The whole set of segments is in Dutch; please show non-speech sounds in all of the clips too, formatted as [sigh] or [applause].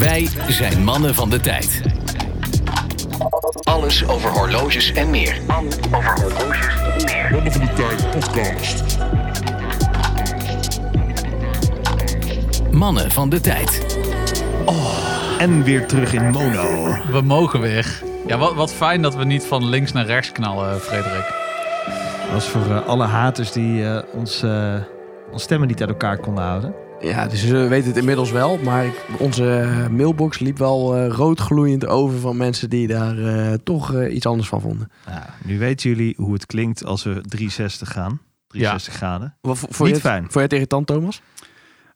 Wij zijn mannen van de tijd. Alles over horloges en meer. Mannen van de Tijd podcast. Mannen van de tijd. En weer terug in mono. We mogen weer. Ja, wat, wat fijn dat we niet van links naar rechts knallen, Frederik. Dat was voor eh, alle haters die eh, ons, eh, ons stemmen niet uit elkaar konden houden. Ja, dus we weten het inmiddels wel. Maar ik- onze mailbox liep wel eh, roodgloeiend over van mensen die daar eh, toch eh, iets anders van vonden. Nou, nu weten jullie hoe het klinkt als we 360 gaan. 360 graden. Wat, voor, voor Niet je het- fijn. Vond je het irritant, Thomas?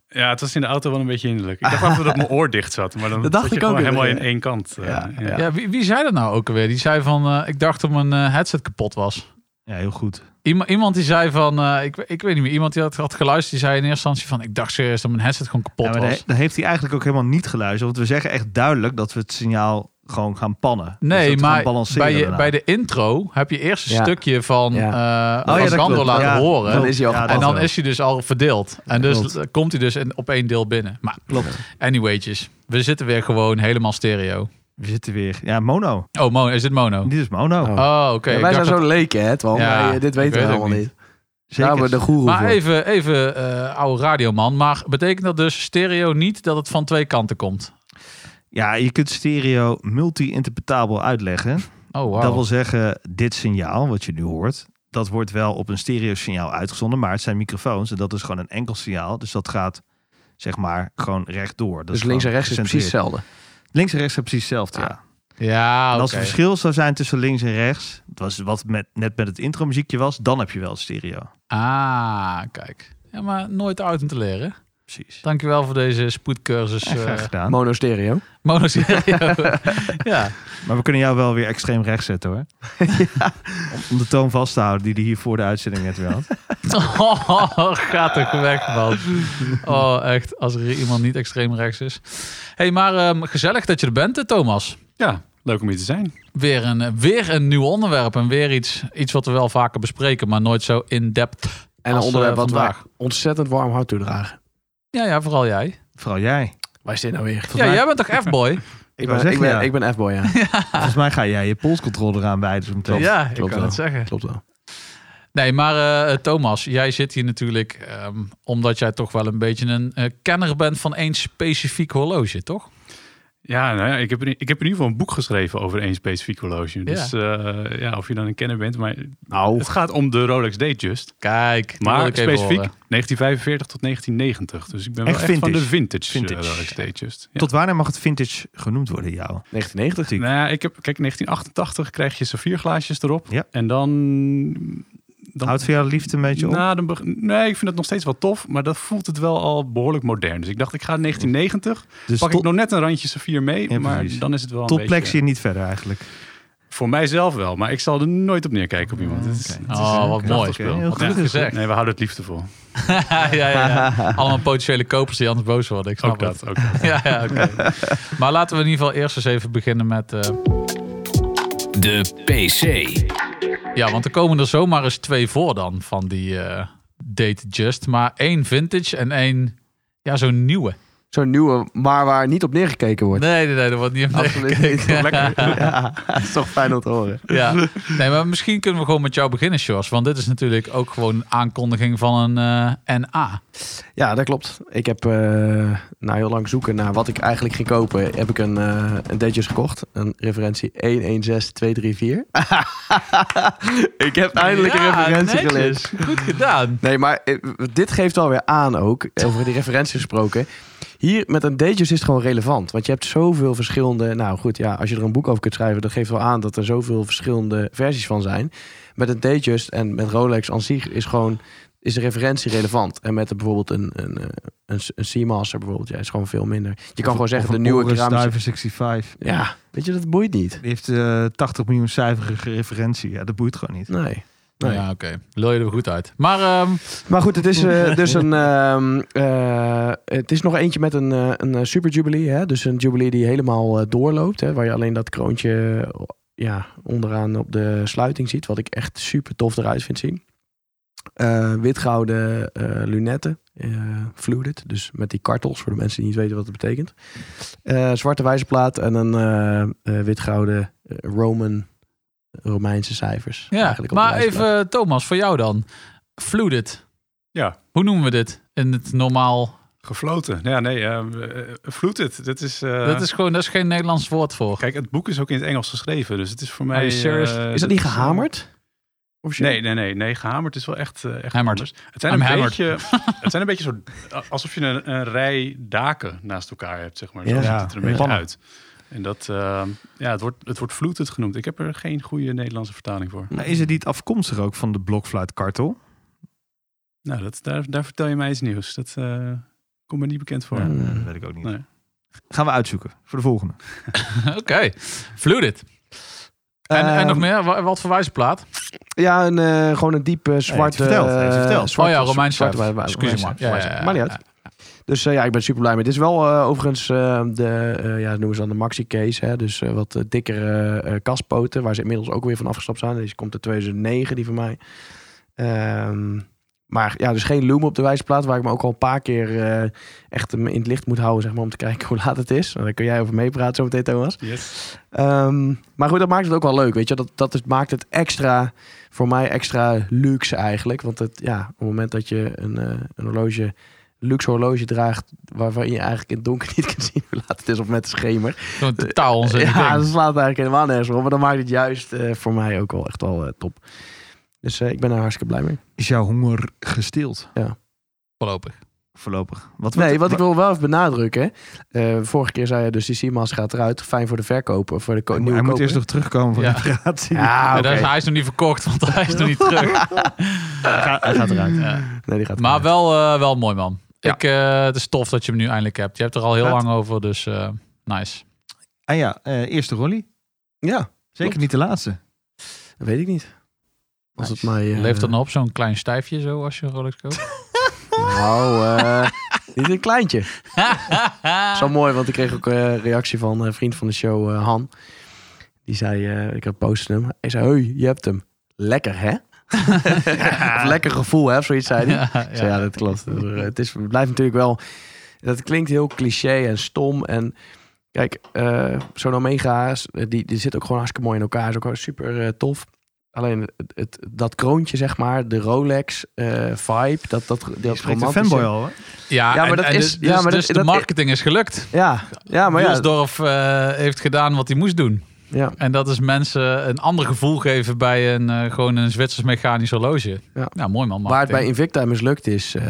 Ja, het was in de auto wel een beetje hinderlijk. Ik dacht [laughs] even dat mijn oor dicht zat, maar dan Dat dacht zat je ik ook gewoon helemaal in één kant. eh, Ja, ja. Ja, wie, wie zei dat nou ook alweer? Die zei van, eh, ik dacht dat mijn eh, headset kapot was. Ja, heel goed. Iemand, iemand die zei van, eh, ik, ik weet niet meer, iemand die had, had geluisterd, die zei in eerste instantie van, ik dacht serieus dat mijn headset gewoon kapot Ja, was. dan, heeft hij eigenlijk ook helemaal niet geluisterd. Want we zeggen echt duidelijk dat we het signaal gewoon gaan pannen. Dus Nee, dat we gaan maar balanceren bij, je, bij de intro heb je eerst een Ja. stukje van Ja. eh Oh, ja, laten Ja, horen. Dan is hij al en dan is hij dus al verdeeld. En dus klopt. komt hij dus in, op één deel binnen. Maar Klopt. anywaytjes, we zitten weer gewoon helemaal stereo. We zitten weer... Ja, mono. Oh, mono, is dit mono? Dit is mono. Oh. Oh, oké. Ja, wij zijn dacht zo dat- leken, hè, Twan? Ja, Wij, eh, dit weten we weet het helemaal niet. we de goeroe Maar voor. even, even eh, oude radioman. Maar betekent dat dus stereo niet dat het van twee kanten komt? Ja, je kunt stereo multi-interpretabel uitleggen. Oh, wow. Dat wil zeggen, dit signaal wat je nu hoort, dat wordt wel op een stereo signaal uitgezonden, maar het zijn microfoons en dat is gewoon een enkel signaal. Dus dat gaat zeg maar gewoon rechtdoor. Dat Dus is links en rechts is precies hetzelfde. Links en rechts zijn precies hetzelfde, ja. Ja, En als er verschil zou zijn tussen links en rechts, het was wat met, net met het intro muziekje was, dan heb je wel stereo. Ah, kijk. Ja, maar nooit uit om te leren. Precies. Dankjewel voor deze spoedcursus. [laughs] Ja, eh graag gedaan. Mono stereo. monostereo. [laughs] ja. Maar we kunnen jou wel weer extreem rechts zetten hoor. [laughs] om, om de toon vast te houden die hij hier voor de uitzending net weer had. Oh, gaat toch weg, man. Oh, echt. Als er iemand niet extreem rechts is. hey, maar ehm, gezellig dat je er bent, eh, Thomas. Ja, leuk om hier te zijn. Weer een, eh, weer een nieuw onderwerp. En weer iets, iets wat we wel vaker bespreken, maar nooit zo in-depth. En een onderwerp eh, wat wij vandaag. ontzettend warm hart toedragen. Ja, ja, vooral jij. Vooral jij. Waar is dit nou weer? Ja, jij bent toch F-boy? Ik ben, ik ben, ja. ik ben F-boy, [laughs] ja. Volgens mij ga jij je polscontrole eraan wijden. Zo meteen. ja, ik klopt kan wel. het zeggen. Klopt wel. Nee, maar eh, Thomas, jij zit hier natuurlijk ehm, omdat jij toch wel een beetje een eh, kenner bent van één specifiek horloge, toch? Ja, nou ja, ik, heb in, ik heb in ieder geval een boek geschreven over één specifiek horloge. Dus eh, ja, of je dan een kenner bent. Maar Nou, het gaat om de Rolex Datejust. Kijk, Maar specifiek horen. 1945 tot 1990. Dus ik ben wel Echt echt, van de vintage. vintage, eh, Rolex Datejust. Ja. Tot wanneer mag het vintage genoemd worden, jou? 1990. Nou ja, ik heb, kijk, 1988 krijg je saffierglaasjes erop. Ja. En dan... dan Houdt voor jou de liefde een beetje op? Nou, dan nee, ik vind het nog steeds wel tof, maar dat voelt het wel al behoorlijk modern. Dus ik dacht, ik ga 1990, dus pak tot, ik nog net een randje saffier mee, Ja, maar precies. dan is het wel een tot beetje... plek zie je niet verder eigenlijk. Voor mijzelf wel, maar ik zal er nooit op neerkijken op iemand. Het is- Oké. het is Oh, een wat mooi. spul. Heel Wat goed gezegd. Nee, we houden het liefdevol. [laughs] ja, ja, ja. Allemaal potentiële kopers die anders boos worden. Ik snap Ook het. dat, ook dat. [laughs] Ja, ja oké. Maar laten we in ieder geval eerst eens even beginnen met... eh, De PC. Ja, want er komen er zomaar eens twee voor dan van die eh, Date Just. Maar één vintage en één, ja, zo'n nieuwe. Zo'n nieuwe, maar waar niet op neergekeken wordt. Nee, nee, nee, dat wordt niet op niet. neergekeken. [laughs] Ja, dat is toch fijn om te horen. Ja, nee, maar misschien kunnen we gewoon met jou beginnen, Sjors. Want dit is natuurlijk ook gewoon een aankondiging van een eh, NA. Ja, dat klopt. Ik heb eh, na heel lang zoeken naar wat ik eigenlijk ging kopen, heb ik een, eh een Datejust gekocht. Een referentie 116234. [laughs] ik heb eindelijk een referentie geleerd. Goed gedaan. Nee, maar dit geeft wel weer aan ook, over die referenties gesproken. Hier met een Datejust is het gewoon relevant. Want je hebt zoveel verschillende... Nou goed, ja, als je er een boek over kunt schrijven... dat geeft wel aan dat er zoveel verschillende versies van zijn. Met een Datejust en met Rolex aan zich is gewoon... is de referentie relevant. En met bijvoorbeeld een, een, eh, een, een Seamaster bijvoorbeeld... Ja, is gewoon veel minder. Je kan gewoon zeggen, de nieuwe keramische... Diver 65. Ja, weet je, dat boeit niet. Die heeft eh 80 miljoen cijferige referentie. Ja, dat boeit gewoon niet. Nee. Nee. Ja, oké. Lul je er goed uit. Maar ehm, Maar goed, het is eh, [laughs] dus een. ehm, eh, het is nog eentje met een, eh, een super jubilee. Hè? Dus een jubilee die helemaal doorloopt. Hè? Waar je alleen dat kroontje ja, onderaan op de sluiting ziet. Wat ik echt super tof eruit vind zien. Witgouden lunetten. fluted. Dus met die kartels, voor de mensen die niet weten wat het betekent. Zwarte wijzerplaat en een witgouden Roman, Romeinse cijfers. Ja, eigenlijk op de maar even Thomas, voor jou dan. Fluted. Ja. Hoe noemen we dit in het normaal? Gefloten. Ja, nee, uh, floated. Dat is, eh, dat is gewoon, dat is geen Nederlands woord voor. Kijk, het boek is ook in het Engels geschreven, dus het is voor mij... Is dat niet eh, gehamerd? Officieel? Nee, nee, nee, nee. Gehamerd is wel echt, eh, echt Hammered. anders. Het zijn I'm een hammered. beetje, [laughs] het zijn een beetje zo, alsof je een, een rij daken naast elkaar hebt, zeg maar. Zo Ja. ziet Ja, het er een ja. beetje Pannen. uit. En dat, eh, ja, het wordt, het wordt floated genoemd. Ik heb er geen goede Nederlandse vertaling voor. Maar is het niet afkomstig ook van de blokfluitkartel? Nou, dat, daar, daar vertel je mij iets nieuws. Dat eh, komt me niet bekend voor. Ja, dat weet ik ook niet. Nee. Gaan we uitzoeken voor de volgende. [laughs] Oké, Fluted. En, en Ehm, nog meer? Wa- Wat voor wijzerplaat? Ja, een, eh, gewoon een diepe zwarte... verteld, eh, verteld. zwarte- oh ja, Romeins wij- Excuus me. Romeinse Ja, ja, cijfer. ja, Maar niet ja. uit. Dus eh, ja, ik ben super blij mee. Dit is wel eh, overigens eh, de, ja, noemen ze dan de maxi case. Hè? Dus wat dikkere kastpoten, waar ze inmiddels ook weer van afgestapt zijn. Deze komt uit 2009, die van mij. Ehm, maar ja, dus geen loom op de wijzerplaat, waar ik me ook al een paar keer eh, echt hem in het licht moet houden, zeg maar, om te kijken [laughs] hoe laat het is. Nou, Daar kun jij over meepraten zo meteen, Thomas. Yes. Ehm, maar goed, dat maakt het ook wel leuk, weet je. Dat, dat is, maakt het extra, voor mij extra luxe eigenlijk. Want het, ja, op het moment dat je een, een horloge, luxe horloge draagt... waarvan je eigenlijk in het donker niet kan zien hoe laat het is of met de schemer. Gewoon totaal onzinnig ja, dat slaat eigenlijk helemaal nergens op. Maar dan maakt het juist eh, voor mij ook wel echt wel eh, top. Dus eh, ik ben er hartstikke blij mee. Is jouw honger gestild Voorlopig. voorlopig? Wat, Nee, wat ik wil wel even benadrukken. eh, vorige keer zei je dus die Simas gaat eruit. Fijn voor de verkoper, voor de ko- Hij, nieuwe moet koper. eerst nog terugkomen van Ja. de reparatie. Ja, Ja, dat is- hij is nog niet verkocht, want hij is nog niet terug. [laughs] Hij gaat eruit. Ja. Nee, die gaat Maar wel, eh, wel mooi, man. Ja. Ik, eh, het is tof dat je hem nu eindelijk hebt. Je hebt er al heel Vet. lang over, dus eh, nice. En ja, eh, eerste rollie. Ja, Zeker Klopt. niet de laatste. dat weet ik niet. Als Nice. het mij... eh, Leeft nog op zo'n klein stijfje zo als je een Rolex koopt? [laughs] Nou, eh, niet een kleintje. [laughs] Zo mooi, want ik kreeg ook eh, een reactie van een vriend van de show, eh, Han. Die zei, eh, ik had posten hem. Hij zei, hey, je hebt hem. Lekker, hè? [laughs] lekker gevoel, hè? Zoiets zei hij. [laughs] ja, Ik zei, ja, dat klopt. Dus, eh, Het, is, het blijft natuurlijk wel... Dat klinkt heel cliché en stom. En kijk, eh, zo'n Omega's, eh, die, die zit ook gewoon hartstikke mooi in elkaar. Is ook gewoon super eh, tof. Alleen het, het, dat kroontje, zeg maar, de Rolex eh, vibe, dat, dat, dat romantische- fanboy al, hoor. Ja, Ja, maar en- dat en is- Dus, ja, maar dus dat- de dat- marketing is gelukt. Ja, ja, maar ja, eh, heeft gedaan wat hij moest doen. Ja. En dat is mensen een ander gevoel geven bij een, eh, gewoon een Zwitsers mechanisch horloge. Ja. Nou, mooi man. Waar het bij. Invicta mislukt is, eh,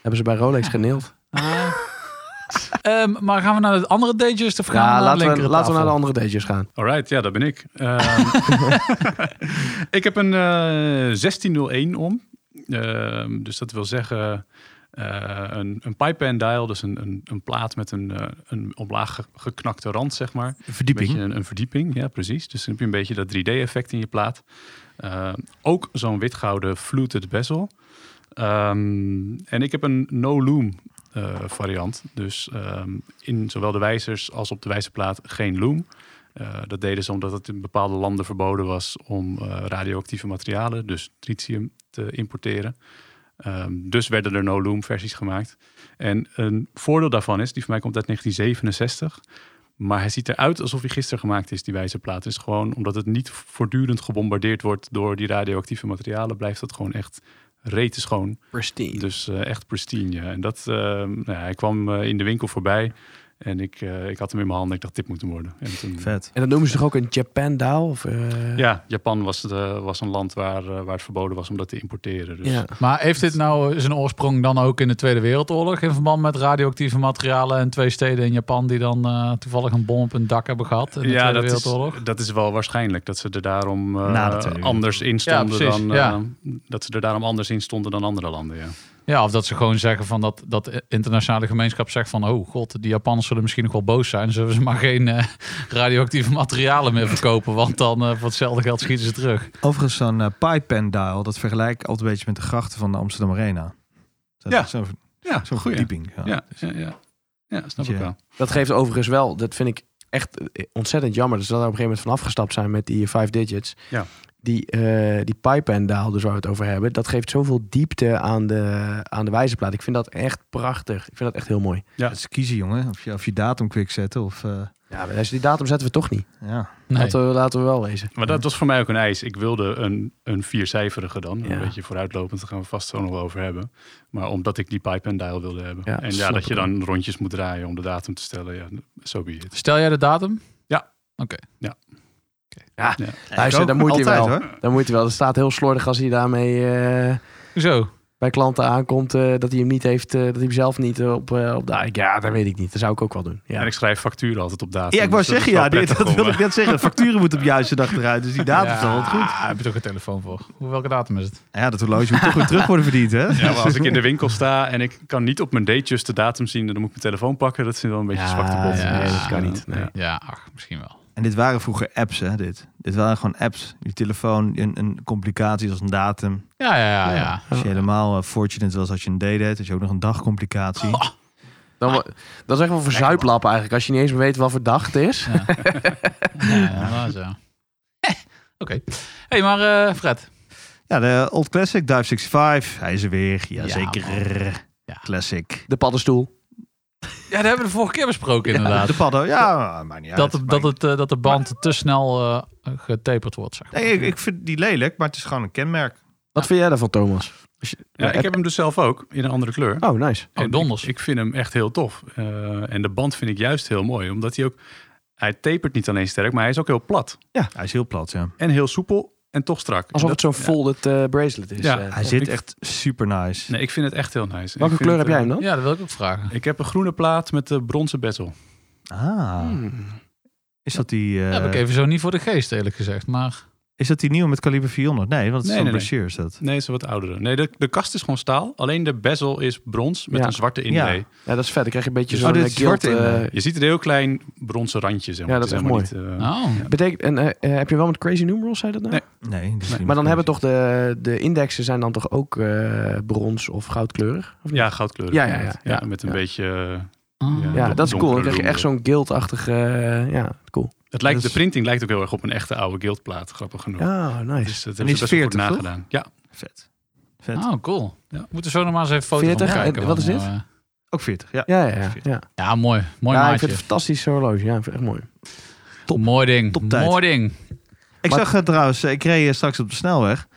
hebben ze bij Rolex geneeld. Ah. [laughs] Ehm, maar gaan we naar de andere Datejust of gaan we Ja, naar de laten we, laten we naar de andere datejes gaan. Alright, ja, dat ben ik. Ehm, [laughs] [laughs] ik heb een eh 1601 om. Ehm, dus dat wil zeggen eh, een, een pipe and dial, dus een, een, een plaat met een, eh, een omlaag ge- geknakte rand, zeg maar. Verdieping. Een, een, een verdieping, ja precies. Dus dan heb je een beetje dat 3D-effect in je plaat. Ehm, ook zo'n witgouden fluted bezel. Ehm, en ik heb een no-loom eh, variant. Dus ehm, in zowel de wijzers als op de wijzerplaat geen loom. Eh, dat deden ze omdat het in bepaalde landen verboden was om eh, radioactieve materialen, dus tritium, te importeren. Ehm, dus werden er no-loom versies gemaakt. En een voordeel daarvan is, die van mij komt uit 1967. Maar hij ziet eruit alsof hij gisteren gemaakt is, die wijzerplaat. Dus gewoon omdat het niet voortdurend gebombardeerd wordt door die radioactieve materialen, blijft het gewoon echt rete schoon. Pristine. Dus eh, echt pristine, ja. En dat, eh, nou ja, hij kwam eh, in de winkel voorbij en ik, eh, ik had hem in mijn handen. Ik dacht, dit moet hem worden. En toen, Vet. En dat noemen ze toch ook een Japan Dial? Of, eh, Ja, Japan was, de, was een land waar, eh, waar het verboden was om dat te importeren. Dus ja. Maar heeft dit nou zijn oorsprong dan ook in de Tweede Wereldoorlog in verband met radioactieve materialen en twee steden in Japan die dan eh, toevallig een bom op hun dak hebben gehad in de ja, Tweede dat is, Wereldoorlog? dat is wel waarschijnlijk dat ze er daarom eh, anders in stonden Ja, dan ja. eh, dat ze er daarom anders in stonden dan andere landen. Ja. Ja, of dat ze gewoon zeggen van dat, dat de internationale gemeenschap zegt van oh god, die Japanners zullen misschien nog wel boos zijn. Zullen ze maar geen eh, [laughs] radioactieve materialen meer verkopen, want dan eh, voor hetzelfde geld schieten ze terug. Overigens, zo'n pipe and dial, dat vergelijk ik altijd een beetje met de grachten van de Amsterdam Arena. Dat Ja. is Zo'n Ja, verdieping. Ja. Ja, ja, ja. ja, snap ik wel. Dat geeft overigens wel, dat vind ik echt ontzettend jammer. Dus dat we op een gegeven moment van afgestapt zijn met die five digits. Ja. Die, eh die pipe en daal, dus waar we het over hebben, dat geeft zoveel diepte aan de, aan de wijzerplaat. Ik vind dat echt prachtig. Ik vind dat echt heel mooi. Ja. Dat is kiezen, jongen. Of je, of je datum quick zetten of... eh, Ja, maar die datum zetten we toch niet. ja. Nee. Laten, we, laten we wel wezen. Maar dat was voor mij ook een eis. Ik wilde een, een viercijferige dan. Ja. Een beetje vooruitlopend, daar gaan we vast zo nog wel over hebben. Maar omdat ik die pipe en dial wilde hebben. Ja, en ja, dat je dan rondjes moet draaien om de datum te stellen. Ja, zo be it. Stel jij de datum? Ja. Oké. Luister, ook, dan moet hij altijd, wel. hoor. Dan moet hij wel. Het staat heel slordig als hij daarmee eh, Hoezo? bij klanten aankomt eh, dat hij hem niet heeft, eh, dat hij hem zelf niet op, eh, op de. Ja, dat weet ik niet. Dat zou ik ook wel doen. Ja. En ik schrijf facturen altijd op datum. Ja, ik wou dus dat zeggen, ja, dit, [laughs] dat om, wil ik net zeggen. Facturen moeten op de juiste dag eruit, dus die datum is wel wat goed. Daar heb je toch een telefoon voor. Hoe, welke datum is het? Ja, dat horloge moet toch weer terug worden verdiend, hè? Ja, maar als ik in de winkel sta en ik kan niet op mijn datejes de datum zien, dan moet ik mijn telefoon pakken. Dat is wel een beetje Ja, zwakte bot. ja, nee, dat kan niet. Nee. Ja. Ja, ach, misschien wel. En dit waren vroeger apps, hè? Dit, dit waren gewoon apps. Je telefoon, een, een complicatie als een datum. Ja, ja, ja. ja. Als je helemaal uh, fortunate was als je een day deed, had je ook nog een dagcomplicatie. Dan, wo- dat is echt wel voor zuiplappen eigenlijk. Als je niet eens meer weet wat voor dag het is. Ja, ja, ja. Eh, Oké. hey, maar eh, Fred. Ja, de Old Classic, Dive 65. Hij is er weer. Ja, Jazeker. Ja. Classic. De paddenstoel. Ja, dat hebben we de vorige keer besproken inderdaad. De paddo, ja, maakt niet uit. dat, Maar dat, het, eh, dat de band te snel eh, getaperd wordt, zeg maar. Nee, ik, ik vind die lelijk, maar het is gewoon een kenmerk. Wat vind jij daarvan, Thomas? Als je- Ja, ik heb hem dus zelf ook in een andere kleur. Oh, nice. Oh, En donders. Ik, ik vind hem echt heel tof. Eh, en de band vind ik juist heel mooi, omdat hij ook... Hij tapert niet alleen sterk, maar hij is ook heel plat. Hij is heel plat, ja. En heel soepel en toch strak. Alsof het zo'n folded eh, bracelet is. Ja. eh. Hij ik- zit echt super nice. Nee, ik vind het echt heel nice. Welke kleur heb jij hem eh, dan? Ja, dat wil ik ook vragen. Ik heb een groene plaat met de bronzen bezel. Ah, Hmm. is dat die... eh, heb ik even zo niet voor de geest, eerlijk gezegd. Maar Is dat die nieuwe met kaliber 400? Nee, want het is Nee, zo'n nee, is dat. Nee, het is wat oudere. Nee, de, de kast is gewoon staal. Alleen de bezel is brons met Ja. een zwarte inlay. Ja. Ja, dat is vet. Dan krijg je een beetje Oh, zo'n dit eh, eh, Je ziet een heel klein bronzen randje. Zeg maar. Ja, dat is echt Niet, eh, oh. Betekent, en heb je wel met Crazy Numerals, zei dat nou? Nee. Nee, Maar dan hebben toch de, de indexen zijn dan toch ook eh, brons of goudkleurig? Of niet? Ja, goudkleurig. Ja, ja, ja, ja. met een ja. beetje... Ja. Ja, dat is cool. Dan krijg je echt zo'n guild-achtig... eh, ja, cool. Het lijkt, Dat De printing lijkt ook heel erg op een echte oude guildplaat. Grappig genoeg. Ja, nice. Dus dat En hebben die ze is best wel 40, goed toch? nagedaan. Ja, Vet. Vet. Oh, cool. Ja. We moeten zo nog maar eens even foto 40? van En kijken. wat is dit? eh, Ook 40, ja. Ja, ja, ja. ja. ja, mooi. Mooi ja ik vind het een fantastisch horloge. Ja, ik vind het echt mooi. top. Mooi ding. Toptijd. Mooi ding. Ik Maar- zag het trouwens, eh, ik reed eh, straks op de snelweg.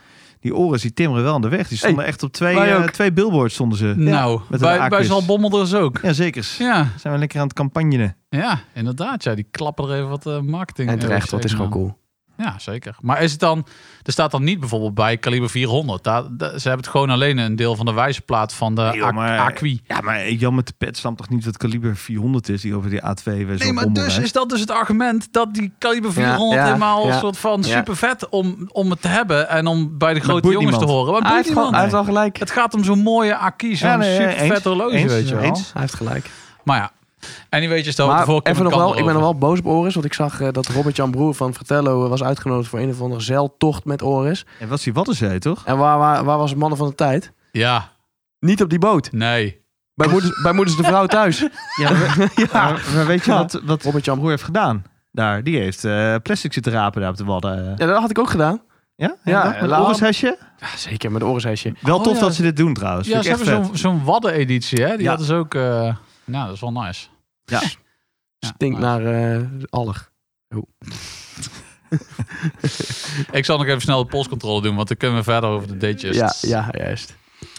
Die oren, die timmeren wel aan de weg. Die stonden echt op twee, eh, twee billboards stonden ze. nou, bij, bij Acus. Zalbommel dus ook. Ja, zeker. Ja, Zijn we lekker aan het campagneren. ja, inderdaad. Ja, die klappen er even wat eh, marketing. En terecht, dat is gewoon cool. Ja, zeker. Maar is het dan, er staat dan niet bijvoorbeeld bij kaliber 400. Daar, daar- ze hebben het gewoon alleen een deel van de wijzerplaat van de Nee, joh, Ac- maar- Acqui. Ja, maar Jan met de pet snapt toch niet wat kaliber 400 is, die over die A2 weer zo Nee, maar dus is dat dus het argument dat die kaliber 400 Ja, ja, helemaal een soort van Ja. super vet om, om het te hebben en om bij de grote jongens te horen. Maar Hij heeft, gewoon, hij heeft wel gelijk. Het gaat om zo'n mooie Acquis, zo'n Ja, nee, super vet horloge, weet je wel. eens. Hij heeft gelijk. Maar ja, anyway, just over de Maar even nog wel, ik ben nog wel boos op Oris. Want ik zag eh, dat Robert-Jan Broer van Fratello eh, was uitgenodigd voor een of andere zeiltocht met Oris. En was die Waddenzee, toch? En waar, waar, waar was het mannen van de tijd? Ja, Niet op die boot. nee. Bij moeders, bij moeders de vrouw thuis. [laughs] Ja, maar, [laughs] maar, maar weet je Ja. wat, wat Robert-Jan broer heeft gedaan? Daar, die heeft eh, plastic zitten rapen daar op de Wadden. Ja, dat had ik ook gedaan. Ja? Ja, Ja, met een hesje. Ja, zeker, met de Oris-hesje. Wel Oh, tof ja. dat ze dit doen trouwens. Ja, ze hebben zo'n zo'n Wadden-editie, hè? Die Ja. hadden ze ook... eh nou, dat is wel nice. Ja. Ja, Stinkt naar eh allig. [laughs] Ik zal nog even snel de polscontrole doen, want dan kunnen we verder over de datejes. Ja, ja, juist.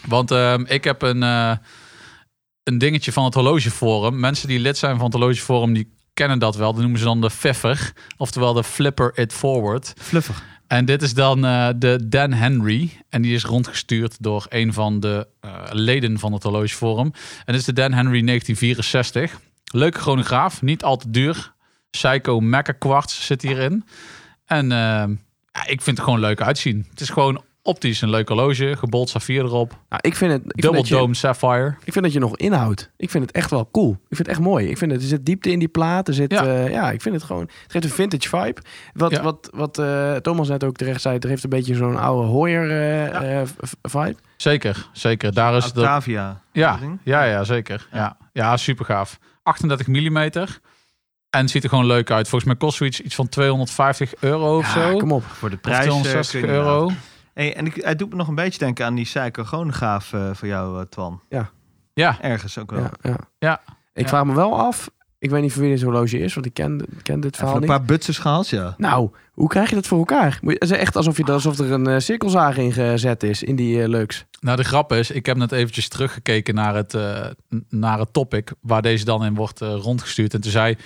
Want ehm, ik heb een, eh, een dingetje van het horlogeforum. Mensen die lid zijn van het horlogeforum, die kennen dat wel. Dat noemen ze dan de Pfeffer, oftewel de Flipper It Forward. Fluffig. En dit is dan eh, de Dan Henry. En die is rondgestuurd door een van de eh, leden van het horlogeforum. En dit is de Dan Henry 1964. Leuke chronograaf, niet al te duur. Psycho Mecha Quartz zit hierin. En eh, ja, ik vind het gewoon leuk uitzien. Het is gewoon optisch een leuk horloge. Gebold saffier erop. Nou, ik vind het... Ik vind, Double je, dome sapphire. ik vind dat je nog inhoudt. Ik vind het echt wel cool. Ik vind het echt mooi. Ik vind het, er zit diepte in die plaat. Er zit, Ja. ja. ja, ik vind het gewoon... Het geeft een vintage vibe. Wat, Ja. wat, wat eh, Thomas net ook terecht zei. Het heeft een beetje zo'n oude Hoyer eh, eh, vibe. Zeker, zeker. Daar is de... Octavia. Ja, ja, ja, zeker. Ja, ja super gaaf. 38 mm. En het ziet er gewoon leuk uit. Volgens mij kost zoiets iets van 250 euro of Ja, zo. kom op. Voor de prijs. eh, 260 kun je euro. inderdaad- Hey, en ik, hij doet me nog een beetje denken aan die psychogoongaaf eh voor jou, eh, Twan. Ja, Ergens ook wel. Ja, ja. Ja. Ik Ja. vraag me wel af, ik weet niet voor wie dit horloge is, want ik ken, ken dit Even verhaal een niet. paar butsers gehad, ja. Nou, hoe krijg je dat voor elkaar? Moet je, het is echt alsof, je, alsof er een eh, cirkelzaag in gezet is in die eh, leuks. Nou, de grap is, ik heb net eventjes teruggekeken naar het, eh, n- naar het topic waar deze dan in wordt eh, rondgestuurd. En toen zei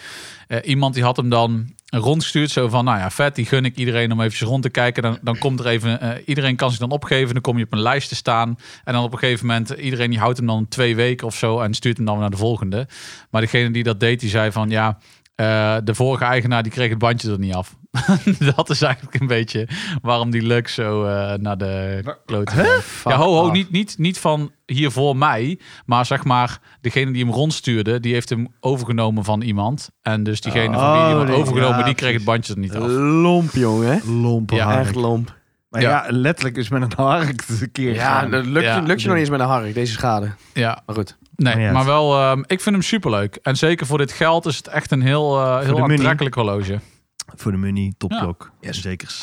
eh, iemand die had hem dan rondgestuurd, zo van, nou ja, vet, die gun ik iedereen om eventjes rond te kijken. Dan, dan komt er even, eh, iedereen kan zich dan opgeven, dan kom je op een lijst te staan. En dan op een gegeven moment, iedereen die houdt hem dan twee weken of zo en stuurt hem dan naar de volgende. Maar degene die dat deed, die zei van, ja, eh, de vorige eigenaar die kreeg het bandje er niet af. [laughs] dat is eigenlijk een beetje waarom die Lux zo eh, naar de klote ging. Ja, ho, ho, niet, niet, niet van hier voor mij, maar zeg maar, degene die hem rondstuurde, die heeft hem overgenomen van iemand. En dus diegene van wie Oh, die hem die- overgenomen, ja, die kreeg het bandje er niet af. Lomp, jongen. Lompe Ja. Echt lomp. Maar Ja. ja. letterlijk is met een hark [laughs] de keer Ja, dat lukt, Ja. lukt je nog niet eens met een hark, deze schade. Ja, Maar goed. nee, maar wel, ehm, ik vind hem superleuk. En zeker voor dit geld is het echt een heel, eh, heel aantrekkelijk horloge. Voor de money, topklok. Zeker.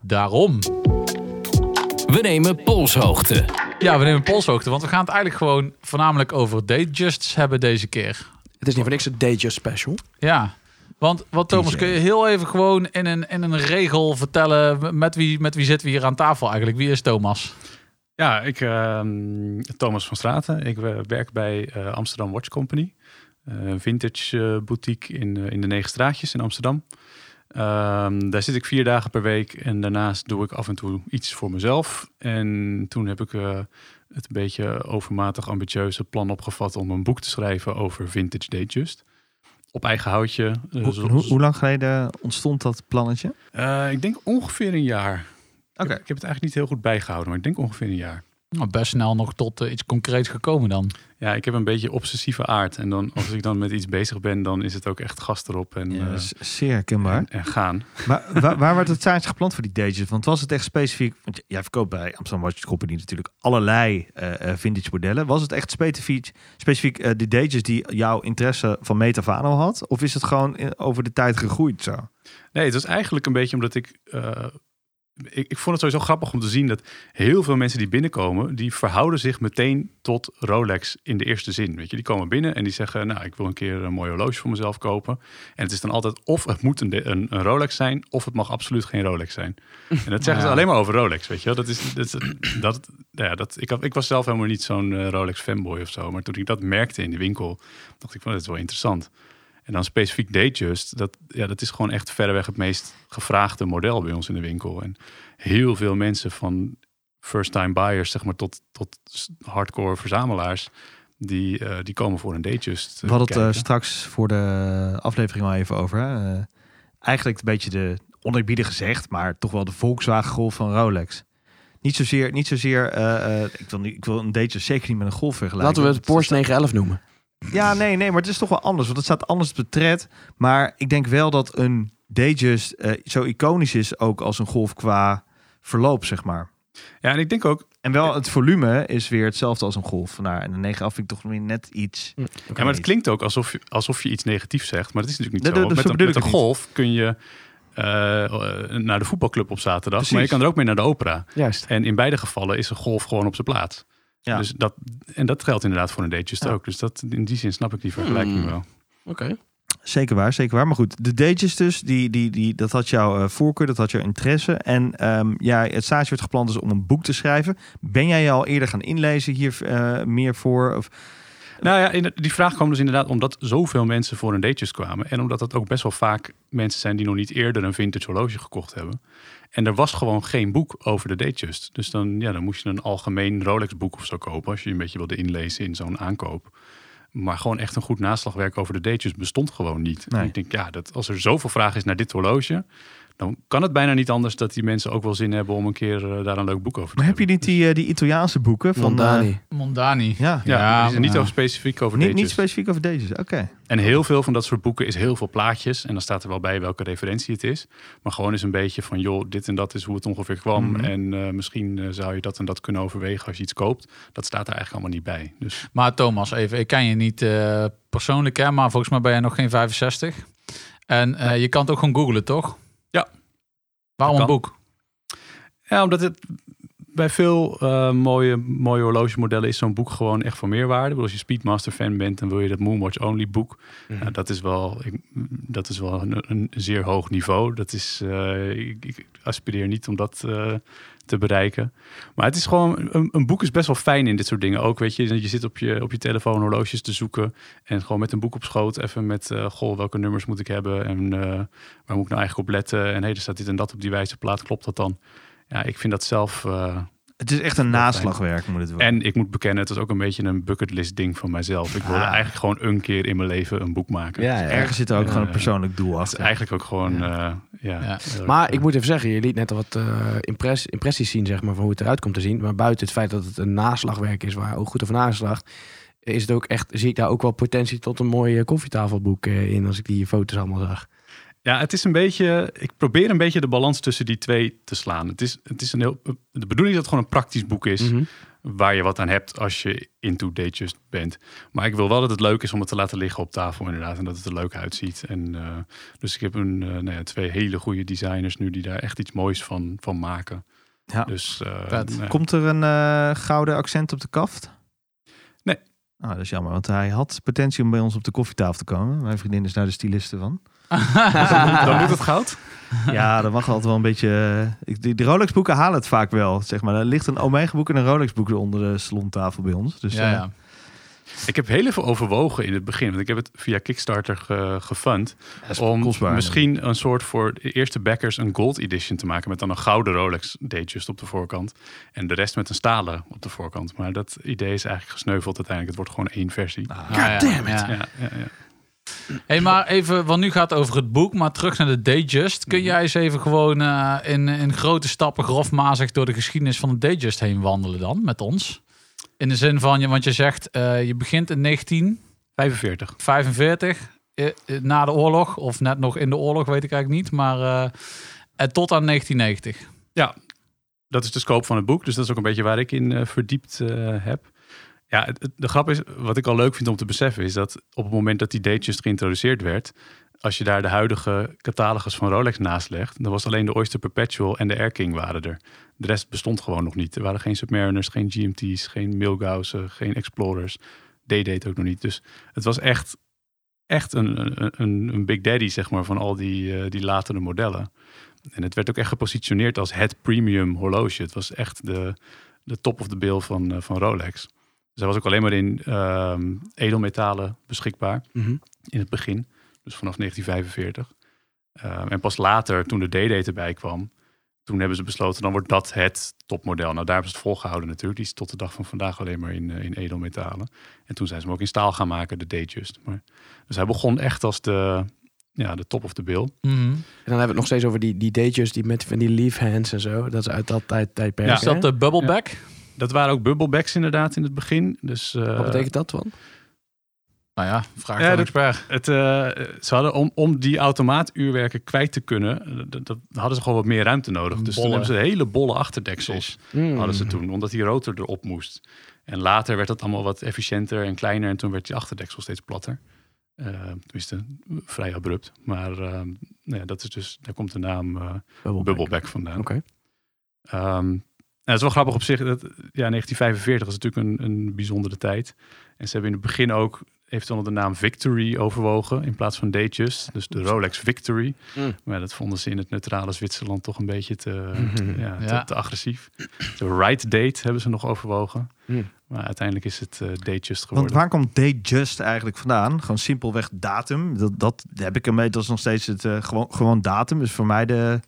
Daarom. We nemen polshoogte. Ja, we nemen polshoogte, want we gaan het eigenlijk gewoon voornamelijk over Datejusts hebben deze keer. Het is niet voor niks een Datejust special. Ja, want wat Thomas, DJ. kun je heel even gewoon in een, in een regel vertellen met wie, met wie zitten we hier aan tafel eigenlijk? Wie is Thomas? Ja, ik, ehm, Thomas van Straten. Ik eh, werk bij eh, Amsterdam Watch Company. Eh, Een vintage eh, boutique in, eh, in de Negen Straatjes in Amsterdam. Ehm, daar zit ik vier dagen per week en daarnaast doe ik af en toe iets voor mezelf. En toen heb ik het een beetje overmatig ambitieuze plan opgevat om een boek te schrijven over vintage datejust. Op eigen houtje. Hoe, zo- hoe, hoe lang geleden ontstond dat plannetje? Ik denk ongeveer een jaar. Oké. Ik heb het eigenlijk niet heel goed bijgehouden, maar ik denk ongeveer een jaar. Nou, best snel nog tot eh, iets concreets gekomen dan. Ja, ik heb een beetje obsessieve aard. En dan, als ik dan met iets bezig ben, dan is het ook echt gas erop en, Ja, eh, zeer herkenbaar. en, en gaan. Maar [laughs] waar, waar werd het zaadje geplant voor die dages? Want was het echt specifiek... Want jij verkoopt bij Amsterdam Watch Company natuurlijk allerlei eh, eh, vintage modellen. Was het echt specifiek, specifiek eh, de dages die jouw interesse van Metafano had? Of is het gewoon in- over de tijd gegroeid zo? Nee, het was eigenlijk een beetje omdat ik, eh, ik... Ik vond het sowieso grappig om te zien dat heel veel mensen die binnenkomen... die verhouden zich meteen tot Rolex in de eerste zin. Weet je, die komen binnen en die zeggen... nou, ik wil een keer een mooi horloge voor mezelf kopen. En het is dan altijd of het moet een, een, een Rolex zijn... of het mag absoluut geen Rolex zijn. En dat zeggen ze alleen maar over Rolex, weet je. Dat is, dat, is- dat, ja, dat, ik, had- ik was zelf helemaal niet zo'n eh, Rolex fanboy of zo. Maar toen ik dat merkte in de winkel, dacht ik van, dat is wel interessant. En dan specifiek Datejust, dat, ja, dat is gewoon echt verreweg het meest gevraagde model bij ons in de winkel. En heel veel mensen van first-time buyers, zeg maar, tot, tot hardcore verzamelaars, die, eh, die komen voor een Datejust. We hadden het eh, straks voor de aflevering al even over. Hè? Eh, eigenlijk een beetje de, oneerbiedig gezegd, maar toch wel de Volkswagen Golf van Rolex. Niet zozeer, niet zozeer eh, eh, ik, wil niet, ik wil een Datejust zeker niet met een Golf vergelijken. Laten we het Porsche 911 noemen. Ja, nee, nee, maar het is toch wel anders. Want het staat anders op de tred. Maar ik denk wel dat een Datejust eh zo iconisch is ook als een Golf qua verloop, zeg maar. Ja, en ik denk ook, En wel, het volume is weer hetzelfde als een Golf. Nou, en een 9 vind ik toch weer net iets... ja, maar het klinkt ook alsof je, alsof je iets negatiefs zegt, maar dat is natuurlijk niet zo. met, met een golf kun je eh, naar de voetbalclub op zaterdag, maar je kan er ook mee naar de opera. Juist. En in beide gevallen is een golf gewoon op zijn plaats. Ja. Dus dat, en dat geldt inderdaad voor een Datejust Ja. ook. Dus dat, in die zin snap ik die vergelijking Hmm. wel. Oké. Zeker waar, zeker waar. Maar goed, de Datejust dus, die, die, die, dat had jouw eh, voorkeur, dat had jouw interesse. En ehm, ja, het stage werd gepland dus om een boek te schrijven. Ben jij je al eerder gaan inlezen hier eh, meer voor? Of, Nou ja, in- die vraag kwam dus inderdaad omdat zoveel mensen voor een Datejust kwamen. En omdat dat ook best wel vaak mensen zijn die nog niet eerder een vintage horloge gekocht hebben. En er was gewoon geen boek over de Datejust. Dus dan, ja, dan moest je een algemeen Rolex boek of zo kopen. Als je een beetje wilde inlezen in zo'n aankoop. Maar gewoon echt een goed naslagwerk over de Datejust bestond gewoon niet. Nee. En ik denk, ja, dat, als er zoveel vraag is naar dit horloge... dan kan het bijna niet anders dat die mensen ook wel zin hebben... om een keer eh, daar een leuk boek over te maar heb je niet die, eh, die Italiaanse boeken? Van, Mondani. eh, Mondani. ja, Ja, Ja, die zijn niet over specifiek over niet, niet specifiek over Datejust. Oké. En heel veel van dat soort boeken is heel veel plaatjes. En dan staat er wel bij welke referentie het is. Maar gewoon is een beetje van, joh, dit en dat is hoe het ongeveer kwam. Mhm. En eh, misschien zou je dat en dat kunnen overwegen als je iets koopt. Dat staat er eigenlijk allemaal niet bij. Dus Maar Thomas, even, ik ken je niet eh, persoonlijk, hè, maar volgens mij ben jij nog geen 65. En eh, je kan het ook gewoon googlen, toch? Ja. Waarom een boek? Ja, omdat het bij veel eh, mooie, mooie horlogemodellen is zo'n boek gewoon echt van meerwaarde. Bedoel, Als je Speedmaster fan bent, dan wil je dat Moonwatch Only boek. Mhm. Nou, dat is wel, ik, dat is wel een, een zeer hoog niveau. Dat is, eh, ik, ik aspireer niet om dat eh, te bereiken. Maar het is gewoon, een, een boek is best wel fijn in dit soort dingen. Ook weet je, je zit op je, op je telefoon horloges te zoeken. En gewoon met een boek op schoot even met, eh, goh, welke nummers moet ik hebben? En eh, waar moet ik nou eigenlijk op letten? En hey, er staat dit en dat op die wijze plaat. Klopt dat dan? Ja, ik vind dat zelf... eh, Het is echt een naslagwerk, moet het worden. en ik moet bekennen, het is ook een beetje een bucketlist ding van mijzelf. Ik wilde Ah. eigenlijk gewoon een keer in mijn leven een boek maken. Ja, ja. Ergens zit er ook Ja. gewoon een persoonlijk doel Het is achter. eigenlijk ook gewoon, ja. ja, Ja. heel Maar ik moet even zeggen, je liet net al wat eh, impress, impressies zien zeg maar, van hoe het eruit komt te zien. Maar buiten het feit dat het een naslagwerk is waar ook goed over nageslacht, is het ook echt, zie ik daar ook wel potentie tot een mooi eh, koffietafelboek eh, in als ik die foto's allemaal zag. Ja, het is een beetje. Ik probeer een beetje de balans tussen die twee te slaan. Het is, het is een heel. De bedoeling is dat het gewoon een praktisch boek is. Mhm. Waar je wat aan hebt als je into Datejust bent. Maar ik wil wel dat het leuk is om het te laten liggen op tafel, inderdaad. En dat het er leuk uitziet. En, eh, dus ik heb een, eh, nou ja, twee hele goede designers nu die daar echt iets moois van, van maken. Ja. Dus, eh, nou. Komt er een gouden accent op de kaft? Nee. Ah, dat is jammer, want hij had potentie om bij ons op de koffietafel te komen. Mijn vriendin is daar de styliste van. Dan moet het goud. Ja, dat mag altijd wel een beetje... eh, Die, die Rolex-boeken halen het vaak wel, zeg maar. Er ligt een Omega-boek en een Rolex-boek onder de salontafel bij ons. Dus, ja, eh, ja. Ik heb heel even overwogen in het begin. Want ik heb het via Kickstarter ge, gefund. om kostbaar. misschien een soort voor de eerste backers een gold edition te maken met dan een gouden Rolex Datejust op de voorkant en de rest met een stalen op de voorkant. Maar dat idee is eigenlijk gesneuveld uiteindelijk. Het wordt gewoon één versie. Ah, ja, damn it. ja. Ja, ja, ja. Hey, maar even, want nu gaat het over het boek, maar terug naar de Dayjust. Kun jij eens even gewoon eh, in, in grote stappen grofmazig door de geschiedenis van de Dayjust heen wandelen dan met ons? In de zin van, je- want je zegt, eh, je begint in 1945, 45. eh, na de oorlog, of net nog in de oorlog, weet ik eigenlijk niet, maar en tot aan 1990. Dat is de scope van het boek. Dus dat is ook een beetje waar ik in verdiept heb. Ja, de grap is, wat ik al leuk vind om te beseffen, is dat op het moment dat die Datejust geïntroduceerd werd, als je daar de huidige catalogus van Rolex naast legt, dan was alleen de Oyster Perpetual en de Air King waren er. De rest bestond gewoon nog niet. Er waren geen Submariners, geen GMT's, geen Milgaussen, geen Explorers. D-Date ook nog niet. Dus het was echt, echt een, een, een, een big daddy, zeg maar, van al die, eh, die latere modellen. En het werd ook echt gepositioneerd als het premium horloge. Het was echt de, de top of the bill van, eh, van Rolex. Dus hij was ook alleen maar in ehm, edelmetalen beschikbaar Mhm. in het begin. Dus vanaf 1945. Ehm, en pas later, toen de D-Date erbij kwam, toen hebben ze besloten, dan wordt dat het topmodel. Nou, daar hebben ze het volgehouden natuurlijk. Die is tot de dag van vandaag alleen maar in, eh, in edelmetalen. En toen zijn ze hem ook in staal gaan maken, de. Maar, dus hij begon echt als de, ja, de top of the bill. Mhm. En dan hebben we het nog steeds over die, die datejes die met van die leaf hands en zo. Dat is uit dat tijd, tijdperk. Ja. Is dat de bubbleback? Dat waren ook bubblebacks inderdaad in het begin. Dus, eh, Wat betekent dat dan? Nou ja, vraag Ja, aan dat- expert. Het, eh, ze hadden om, om die automaatuurwerken kwijt te kunnen, eh, dat, dat hadden ze gewoon wat meer ruimte nodig. Dus toen hebben ze hele bolle achterdeksels Mm. hadden ze toen, omdat die rotor erop moest. En later werd dat allemaal wat efficiënter en kleiner en toen werd die achterdeksel steeds platter. Eh tenminste, vrij abrupt. Maar eh, nou ja, dat is dus, daar komt de naam eh Bubbleback. Bubbleback vandaan. Oké. Ehm, het is wel grappig op zich. Dat, ja, 1945 is natuurlijk een, een bijzondere tijd. En ze hebben in het begin ook eventueel de naam Victory overwogen in plaats van Datejust. Dus de Rolex Victory. Mm. Maar dat vonden ze in het neutrale Zwitserland toch een beetje te, [laughs] ja, te, Ja. te agressief. De Right Date hebben ze nog overwogen. Mm. Maar uiteindelijk is het eh Datejust Want geworden. waar komt Datejust eigenlijk vandaan? Gewoon simpelweg datum. Dat, dat heb ik ermee. Dat is nog steeds het eh, gewoon, gewoon datum. Dus voor mij de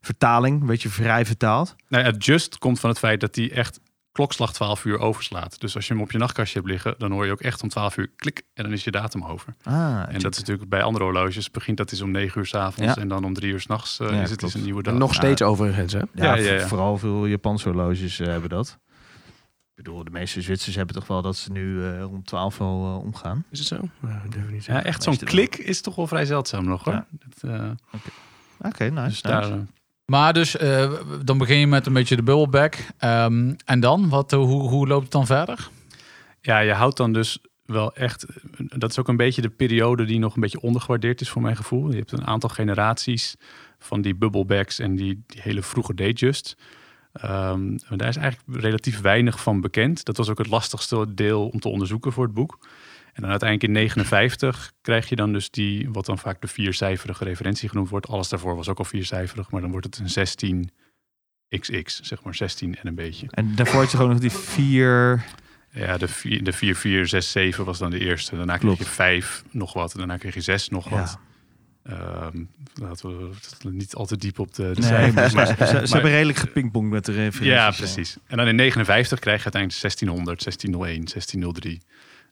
vertaling, een beetje vrij vertaald. Nou ja, Just komt van het feit dat hij echt klokslag 12 uur overslaat. Dus als je hem op je nachtkastje hebt liggen, dan hoor je ook echt om 12 uur klik en dan is je datum over. Ah, En dat is natuurlijk bij andere horloges begint dat is om 9 uur s'avonds Ja. en dan om 3 uur s'nachts uh, Ja, is het is een nieuwe dag. Nog steeds overigens, hè? Ja, Ja, ja, voor- ja. vooral veel Japanse horloges eh, hebben dat. Ik bedoel, de meeste Zwitsers hebben toch wel dat ze nu eh, om 12 wel eh, omgaan. Is het zo? Nou, durf niet Ja, zeggen. echt zo'n klik is toch wel vrij zeldzaam nog hoor. Ja. Dat, eh, Oké, nice. dus nice. daar, eh, Maar dus, eh, dan begin je met een beetje de bubbleback. Ehm, en dan? Wat, eh, hoe, hoe loopt het dan verder? ja, je houdt dan dus wel echt, dat is ook een beetje de periode die nog een beetje ondergewaardeerd is voor mijn gevoel. Je hebt een aantal generaties van die bubblebacks en die, hele vroege Datejust. Um, daar is eigenlijk relatief weinig van bekend. Dat was ook het lastigste deel om te onderzoeken voor het boek. En dan uiteindelijk in 59 krijg je dan dus die, wat dan vaak de viercijferige referentie genoemd wordt. Alles daarvoor was ook al viercijferig, maar dan wordt het een 16 XX, zeg maar 16 en een beetje. En daarvoor had je gewoon nog die vier... Ja, de 4, de 4, 4, 6, 7 was dan de eerste. Daarna kreeg je 5 nog wat. Daarna kreeg je 6 nog wat. Um, laten we niet al te diep op de, de nee, cijfers. Maar, ze hebben redelijk gepingpongd met de referenties. Ja, precies. En dan in 59 krijg je uiteindelijk 1600, 1601, 1603.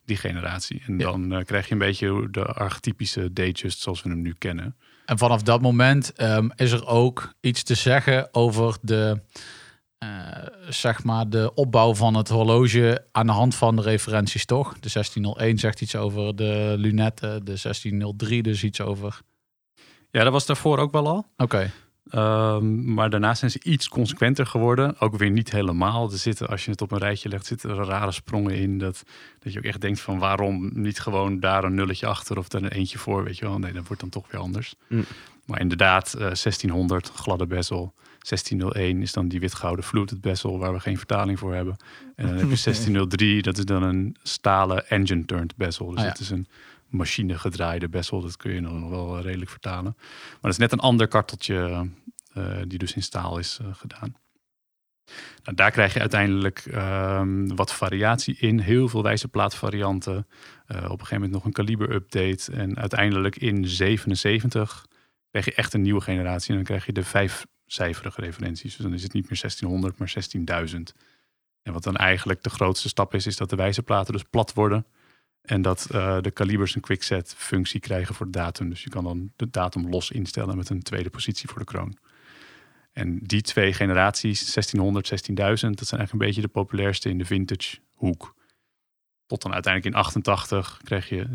Die generatie. En ja. dan uh, krijg je een beetje de archetypische Datejust zoals we hem nu kennen. En vanaf dat moment um, is er ook iets te zeggen over de, uh, zeg maar de opbouw van het horloge aan de hand van de referenties, toch? De 1601 zegt iets over de lunetten, de 1603 dus iets over. Ja, dat was daarvoor ook wel al. Oké. Okay. Um, maar daarna zijn ze iets consequenter geworden. Ook weer niet helemaal. Er zitten, als je het op een rijtje legt, zitten er rare sprongen in. Dat, dat je ook echt denkt van waarom niet gewoon daar een nulletje achter of daar een eentje voor. Weet je wel. Nee, dat wordt dan toch weer anders. Mm. Maar inderdaad, uh, 1600, gladde bezel. 1601 is dan die witgouden fluted bezel waar we geen vertaling voor hebben. En dan heb je [laughs] 1603, dat is dan een stalen engine turned bezel. Dus Ah, ja. het is een machine gedraaide bessel. Dat kun je nog wel eh, redelijk vertalen. Maar dat is net een ander karteltje uh, die dus in staal is uh, gedaan. Nou, daar krijg je uiteindelijk um, wat variatie in. Heel veel wijzerplaatvarianten. Uh, op een gegeven moment nog een kaliber update. En uiteindelijk in 77 krijg je echt een nieuwe generatie. En dan krijg je de vijfcijferige referenties. Dus dan is het niet meer 1600, maar 16.000. En wat dan eigenlijk de grootste stap is, is dat de wijzerplaten dus plat worden. En dat uh, de kalibers een quickset functie krijgen voor de datum. Dus je kan dan de datum los instellen met een tweede positie voor de kroon. En die twee generaties, 1600, 16.000, dat zijn eigenlijk een beetje de populairste in de vintage hoek. Tot dan uiteindelijk in 88 krijg je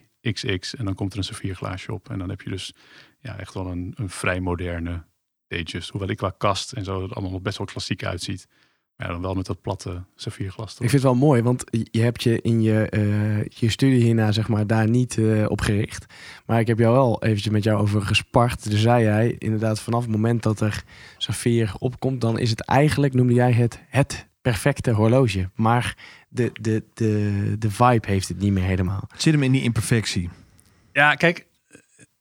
16.2 XX en dan komt er een saffierglaasje op. En dan heb je dus ja, echt wel een, een vrij moderne Datejust. Hoewel ik qua kast en zo het allemaal nog best wel klassiek uitziet. Ja, dan wel met dat platte saffierglas. Ik vind het wel mooi, want je hebt je in je, uh, je studie hierna zeg maar daar niet uh, op gericht. Maar ik heb jou wel eventjes met jou over gespart. Dus zei jij inderdaad vanaf het moment dat er saffier opkomt, dan is het eigenlijk, noemde jij het, het perfecte horloge. Maar de, de, de, de vibe heeft het niet meer helemaal. Het zit hem in die imperfectie. Ja, kijk,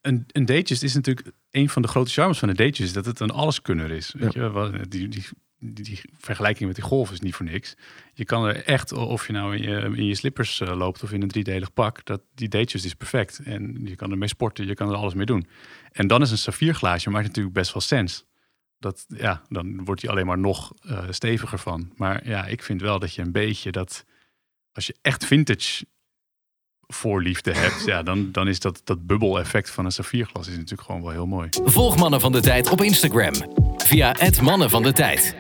een, een Datejust is natuurlijk een van de grote charmes van een Datejust, dat het een alleskunner is. Weet ja. je, die, die die, die, vergelijking met die golf is niet voor niks. Je kan er echt, of je nou in je, in je slippers uh, loopt of in een driedelig pak, dat die Datejust is perfect. En je kan ermee sporten, je kan er alles mee doen. En dan is een saffierglaasje maakt natuurlijk best wel sens. Dat, ja, dan wordt hij alleen maar nog uh, steviger van. Maar ja, ik vind wel dat je een beetje dat, als je echt vintage voorliefde hebt, ja, dan, dan is dat, dat bubbel-effect van een saffierglas is natuurlijk gewoon wel heel mooi. Volg Mannen van de Tijd op Instagram via het Mannen van de Tijd.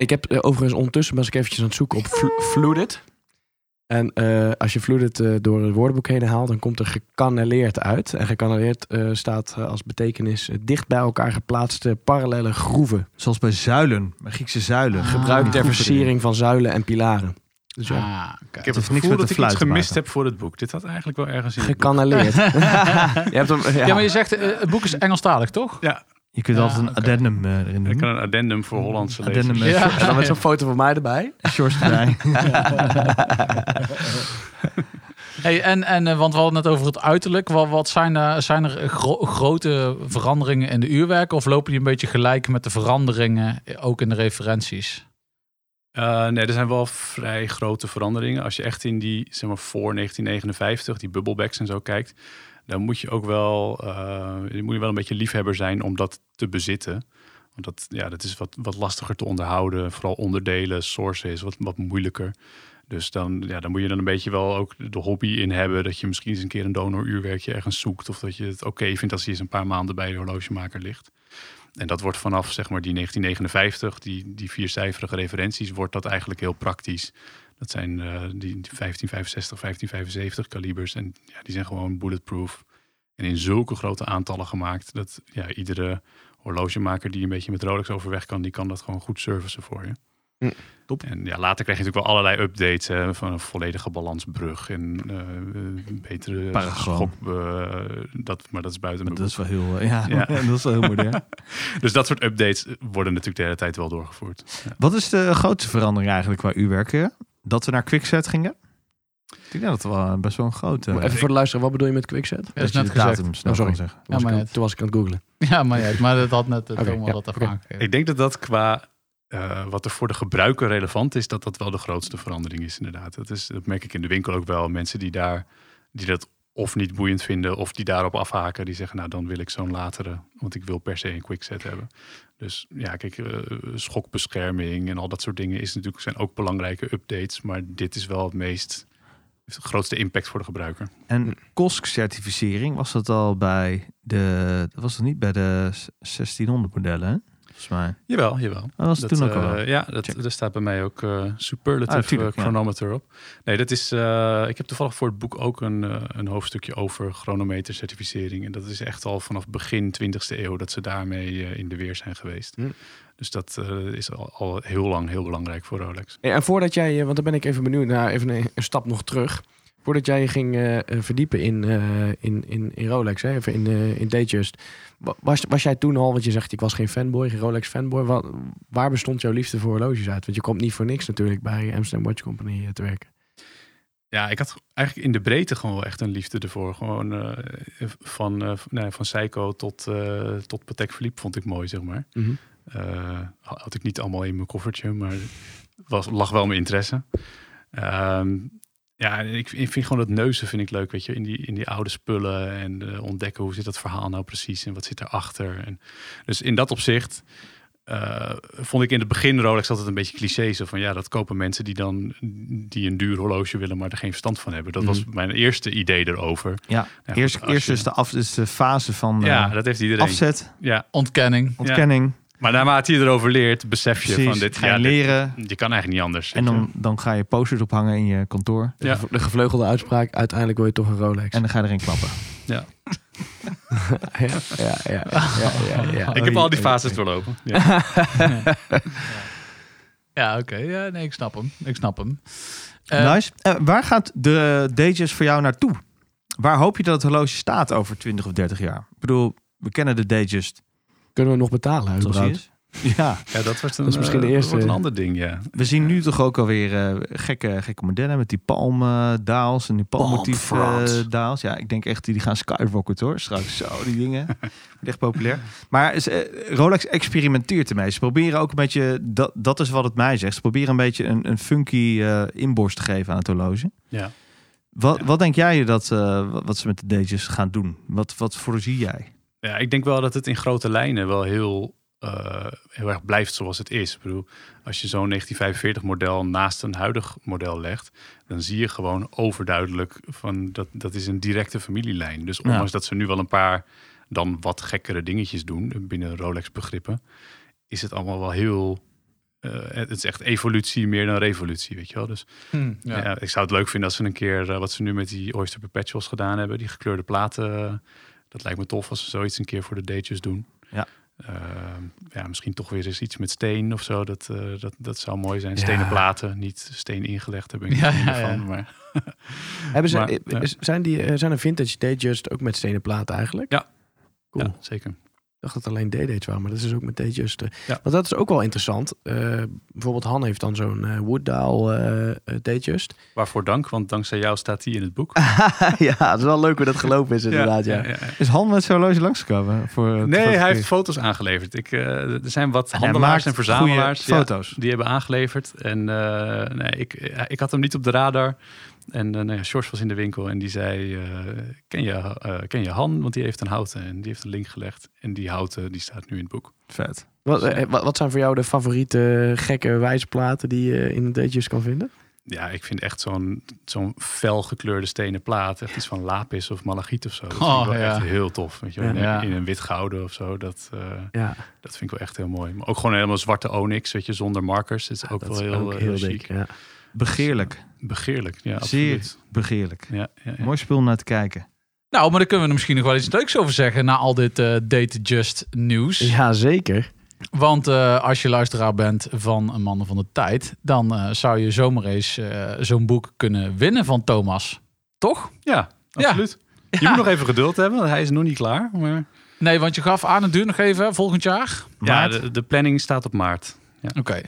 Ik heb uh, overigens ondertussen was ik eventjes aan het zoeken op fl [laughs] Fluted. En uh, als je Fluted uh, door het woordenboek heen haalt, dan komt er gekanaleerd uit. En gekanaleerd staat als betekenis dicht bij elkaar geplaatste parallele groeven. Zoals bij zuilen, bij Griekse zuilen. Ah, Gebruikt ter versiering van zuilen en pilaren. Dus ja. ah, okay. Ik heb het, het gevoel dat ik iets gemist heb voor het boek. Dit had eigenlijk wel ergens in Gekanaleerd. [laughs] je hebt hem, ja. ja. maar je zegt, uh, het boek is Engelstalig, toch? Ja. Je kunt ja, altijd een okay. addendum uh, erin doen. Ik kan een addendum voor Hollandse addendum lezers. Ja. En dan met zo'n foto van mij erbij. [laughs] Shorts erbij. [laughs] hey, en, en, uh, want we hadden het over het uiterlijk. Wat, wat zijn, er, zijn er gro grote veranderingen in de uurwerken? Of lopen die een beetje gelijk met de veranderingen, ook in de referenties? Uh, nee, er zijn wel vrij grote veranderingen. Als je echt in die, zeg maar, voor 1959, die bubblebacks en zo kijkt, dan moet je ook wel, uh, moet je wel een beetje liefhebber zijn om dat te bezitten. Want dat, ja, dat is wat, wat lastiger te onderhouden. Vooral onderdelen, sources wat, wat moeilijker. Dus dan, ja, dan moet je dan een beetje wel ook de hobby in hebben. Dat je misschien eens een keer een donoruurwerkje ergens zoekt. Of dat je het oké vindt als hij eens een paar maanden bij de horlogemaker ligt. En dat wordt vanaf zeg maar die 1959, die, die viercijferige referenties, wordt dat eigenlijk heel praktisch. Dat zijn uh, die, die 1565, 1575 kalibers en ja, die zijn gewoon bulletproof. En in zulke grote aantallen gemaakt dat ja, iedere horlogemaker die een beetje met Rolex overweg kan, die kan dat gewoon goed servicen voor je. Top. En ja, later kreeg je natuurlijk wel allerlei updates hè, van een volledige balansbrug en een betere schok. eh, dat, maar dat is buiten mijn dat is wel heel, ja, Ja. [laughs] dat is wel heel modern. [laughs] Dus dat soort updates worden natuurlijk de hele tijd wel doorgevoerd. Ja. Wat is de grootste verandering eigenlijk waar u werken? Dat we naar Quickset gingen? Ik denk dat het wel best wel een grote... Maar even voor de luisteraar, wat bedoel je met quickset? Dat is je net de gezegd. datum snel Oh, sorry. kan zeggen. Ik maar net. toen was ik aan het googlen. [laughs] Ja, maar, ja, maar dat had net het Oké, Thomas ja, dat aangegeven. Ik denk dat dat qua eh, wat er voor de gebruiker relevant is, dat dat wel de grootste verandering is inderdaad. Dat, is, dat merk ik in de winkel ook wel. Mensen die daar die dat of niet boeiend vinden of die daarop afhaken, die zeggen nou dan wil ik zo'n latere, want ik wil per se een quickset hebben. Dus ja, kijk, eh, schokbescherming en al dat soort dingen is natuurlijk, zijn ook belangrijke updates, maar dit is wel het meest heeft grootste impact voor de gebruiker. En COSC-certificering, was dat al bij de... Dat was het niet bij de 1600 modellen? Volgens mij. Jawel, jawel. Dat was Dat, toen ook al. eh, wel. ja, dat, Check. staat bij mij ook eh, superlative Ah, tuurlijk, ja. chronometer op. Nee, dat is. eh, ik heb toevallig voor het boek ook een, een hoofdstukje over chronometercertificering. En dat is echt al vanaf begin 20e eeuw dat ze daarmee in de weer zijn geweest. Hm. Dus dat eh, is al, al heel lang heel belangrijk voor Rolex. En voordat jij, want dan ben ik even benieuwd naar even een, een stap nog terug. Voordat jij je ging eh, eh, verdiepen in, eh, in, in, in Rolex, hè, even in, eh in Datejust. wa- Was, was jij toen al, want je zegt ik was geen fanboy, geen Rolex fanboy. Wa- waar bestond jouw liefde voor horloges uit? Want je komt niet voor niks natuurlijk bij Amsterdam Watch Company te werken. Ja, ik had eigenlijk in de breedte gewoon wel echt een liefde ervoor. Gewoon van, nee, van Seiko tot, tot Patek Philippe vond ik mooi, zeg maar. Mhm. Had ik niet allemaal in mijn koffertje, maar was, lag wel mijn interesse. Ehm, ja, ik, ik vind gewoon dat neuzen vind ik leuk, weet je, in die, in die oude spullen en eh, ontdekken hoe zit dat verhaal nou precies en wat zit erachter. En, dus in dat opzicht eh, vond ik in het begin Rolex altijd een beetje cliché. Zo van ja, dat kopen mensen die dan die een duur horloge willen, maar er geen verstand van hebben. Dat was mijn eerste idee erover. Ja, Ja, eerst, eerst je- is de, af, is de fase van ja, eh, dat heeft iedereen. afzet, Ja, Ontkenning. ontkenning. Maar naarmate je erover leert, besef je Precies, van dit. ga je ja, dit- leren. je kan eigenlijk niet anders. En dan, dan ga je posters ophangen in je kantoor. De, Ja. de gevleugelde uitspraak, uiteindelijk wil je toch een Rolex. En dan ga je erin klappen. Ja. [laughs] ja, ja, ja, ja, ja, ja. Ik heb al die Oei, fases doorlopen. Ja. [laughs] Ja, oké. Ja, nee, ik snap hem. Ik snap hem. Eh, nice. Eh, waar gaat de Datejust voor jou naartoe? Waar hoop je dat het horloge staat over 20 of 30 jaar? Ik bedoel, we kennen de Datejust Kunnen we nog betalen? überhaupt? [laughs] Ja, ja, dat wordt een, Dat is misschien de eh, eerste- wordt een ander ding, ja. we zien nu toch ook alweer eh gekke, gekke modellen met die palmdaals en die palmmotief eh, daals. Ja, ik denk echt die, die gaan skyrocket hoor. Straks zo, die dingen. [laughs] Echt populair. Maar eh, Rolex experimenteert ermee. Ze proberen ook een beetje, dat, dat is wat het mij zegt. Ze proberen een beetje een, een funky eh, inborst te geven aan het horloge. ja. Wat, Ja. wat denk jij dat eh, wat- ze met de Datejust gaan doen? Wat, wat voorzie jij? Ja, ik denk wel dat het in grote lijnen wel heel, eh, heel erg blijft zoals het is. Ik bedoel, als je zo'n 1945 model naast een huidig model legt, dan zie je gewoon overduidelijk van dat, dat is een directe familielijn. Dus ondanks dat ze nu wel een paar dan wat gekkere dingetjes doen binnen Rolex begrippen, is het allemaal wel heel. eh, het is echt evolutie meer dan revolutie, weet je wel. Dus hm, ja. ja. ik zou het leuk vinden als ze een keer, eh, wat ze nu met die Oyster Perpetuals gedaan hebben, die gekleurde platen. Dat lijkt me tof als ze zoiets een keer voor de datejes doen. Ja. Ehm, ja, misschien toch weer eens iets met steen of zo. Dat, eh, dat, dat zou mooi zijn. Ja. Stenen platen, niet steen ingelegd. Daar ben ik [laughs] Ja, niet ja, van. Maar [laughs] Hebben ze, Maar, zijn, die, eh, zijn er vintage Datejust ook met stenen platen eigenlijk? Ja. Cool. ja, zeker. Ik dacht dat het alleen D-dates waren, maar dat is dus ook met Datejust. eh. Ja. Want dat is ook wel interessant. Eh, bijvoorbeeld Han heeft dan zo'n Wooddial eh eh, Datejust. [laughs] Waarvoor dank, want dankzij jou staat die in het boek. [laughs] ja, het is wel leuk hoe dat gelopen is inderdaad. Ja, ja, ja. Is Han met zijn horloge langsgekomen? Voor het Nee, hij heeft foto's aangeleverd. Ik, eh, er zijn wat En hij handelaars en verzamelaars. foto's. Die hebben aangeleverd. En eh, nee, ik, ik had hem niet op de radar. En nou ja, George was in de winkel en die zei: eh, ken, je, eh, ken je Han? Want die heeft een houten. En die heeft een link gelegd. En die houten die staat nu in het boek. Vet. Wat, wat, wat zijn voor jou de favoriete gekke wijsplaten die je in een Datejust kan vinden? Ja, ik vind echt zo'n zo'n fel gekleurde stenen plaat. Echt iets van lapis of malachiet of zo. Dat vind Oh, ik wel ja. echt heel tof. Weet je, wel. in, Ja. in een wit gouden of zo. Dat, eh, Ja, dat vind ik wel echt heel mooi. Maar ook gewoon helemaal zwarte onyx, weet je, zonder markers. Dat is ook dat wel is heel, ook heel chic. Ja. Begeerlijk. Begeerlijk, ja, Zeer absoluut. begeerlijk. Ja, ja, ja. Mooi spul om naar te kijken. Nou, maar daar kunnen we er misschien nog wel iets leuks over zeggen na al dit eh Date Just nieuws. ja, zeker. Want eh, als je luisteraar bent van een Mannen van de Tijd, dan eh, zou je zomaar eens eh, zo'n boek kunnen winnen van Thomas. Toch? Ja, absoluut. Je moet nog even geduld hebben, want hij is nog niet klaar. Maar... Nee, want je gaf aan het duurt nog even volgend jaar. Ja, de planning staat op maart. Oké.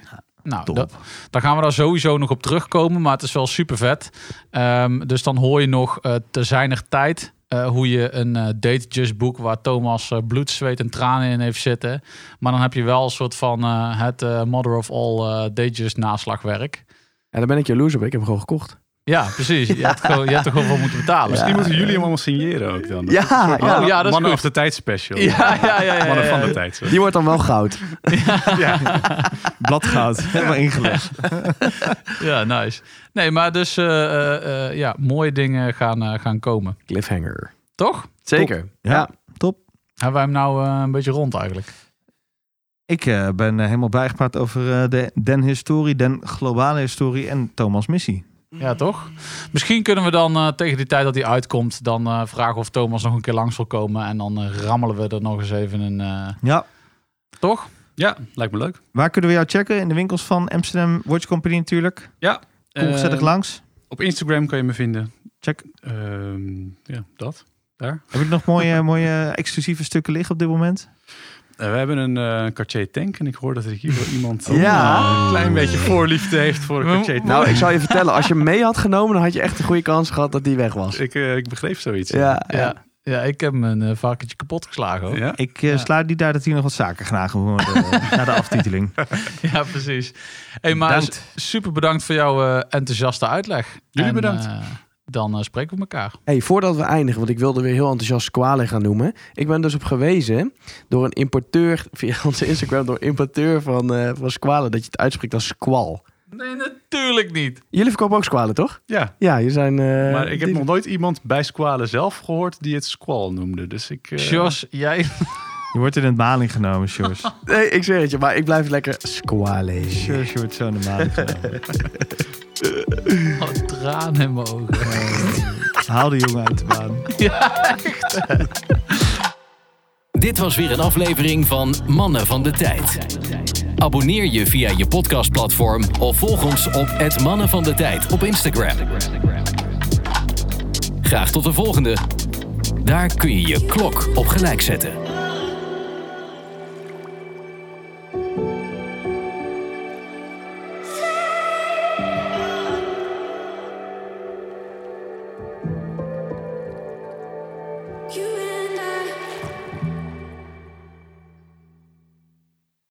Nou, Top. da- daar gaan we daar sowieso nog op terugkomen, maar het is wel super vet. Ehm, dus dan hoor je nog eh te zijner tijd eh, hoe je een eh, Date Just boek waar Thomas bloed, zweet en tranen in heeft zitten. Maar dan heb je wel een soort van het mother of all Date Just naslagwerk. En daar ben ik jaloers op. Ik heb hem gewoon gekocht. Ja, precies. Je, hebt gewoon, je hebt er gewoon voor moeten betalen. Misschien moeten jullie hem allemaal signeren ook dan. Ja, ja. Oh, ja, dat is Mannen goed. of de tijd special. Ja, ja, ja. ja, Mannen ja, van ja. de tijd. sorry. Die wordt dan wel goud. [laughs] [laughs] Bladgoud. Helemaal ingelegd. [laughs] Ja, nice. Nee, maar dus eh, eh, eh, ja, mooie dingen gaan, gaan komen. Cliffhanger. Toch? Zeker. Ja. Ja. Top. Hebben wij hem nou een beetje rond eigenlijk? Ik eh, ben helemaal bijgepraat over eh, de Den historie, Den globale historie en Thomas missie. Ja, toch? Misschien kunnen we dan eh, tegen die tijd dat hij uitkomt, dan eh, vragen of Thomas nog een keer langs wil komen. En dan eh, rammelen we er nog eens even een. eh, Ja. toch? Ja, lijkt me leuk. Waar kunnen we jou checken? In de winkels van Amsterdam Watch Company natuurlijk. Kom Eh, gezellig langs. Op Instagram kan je me vinden. Check. Ehm, ja, dat. Daar. Heb je nog mooie, mooie exclusieve stukken liggen op dit moment? Eh, we hebben een eh Cartier tank en ik hoor dat er hier wel iemand [laughs] Ja. een klein beetje voorliefde heeft voor een Cartier tank. Nou, ik zal je vertellen. Als je hem mee had genomen, dan had je echt een goede kans gehad dat die weg was. ik, eh, ik begreep zoiets. Ja, Ja. ja. Ja, ik heb mijn eh varkentje kapot geslagen hoor. Ja, Ja? Ik eh, Ja. sluit niet daar dat hier nog wat zaken genagen worden eh, [laughs] na de aftiteling. [laughs] precies. Hey, maar Bedankt. super bedankt voor jouw eh, enthousiaste uitleg. Jullie En, bedankt. Dan eh, spreken we elkaar. Hey, voordat we eindigen, want ik wilde weer heel enthousiast Squale gaan noemen. Ik ben dus op gewezen door een importeur, [laughs] via onze Instagram, door een importeur van, eh van Squale, dat je het uitspreekt als squal. Nee, natuurlijk niet. Jullie verkopen ook Squale, toch? ja. Ja, je zijn... eh, Maar ik heb die- nog nooit iemand bij Squale zelf gehoord die het squall noemde. Dus ik... eh, Jos, jij... Je wordt in het maling genomen, Sjors. [laughs] Nee, ik zeg het je, maar ik blijf lekker Squale. Sjors, je wordt zo in de maling genomen. [laughs] Traan in mijn ogen. Haal de jongen uit de baan. [laughs] Dit was weer een aflevering van Mannen van de Tijd. Abonneer je via je podcastplatform of volg ons op het Mannen van de Tijd op Instagram. Graag tot de volgende. Daar kun je je klok op gelijk zetten.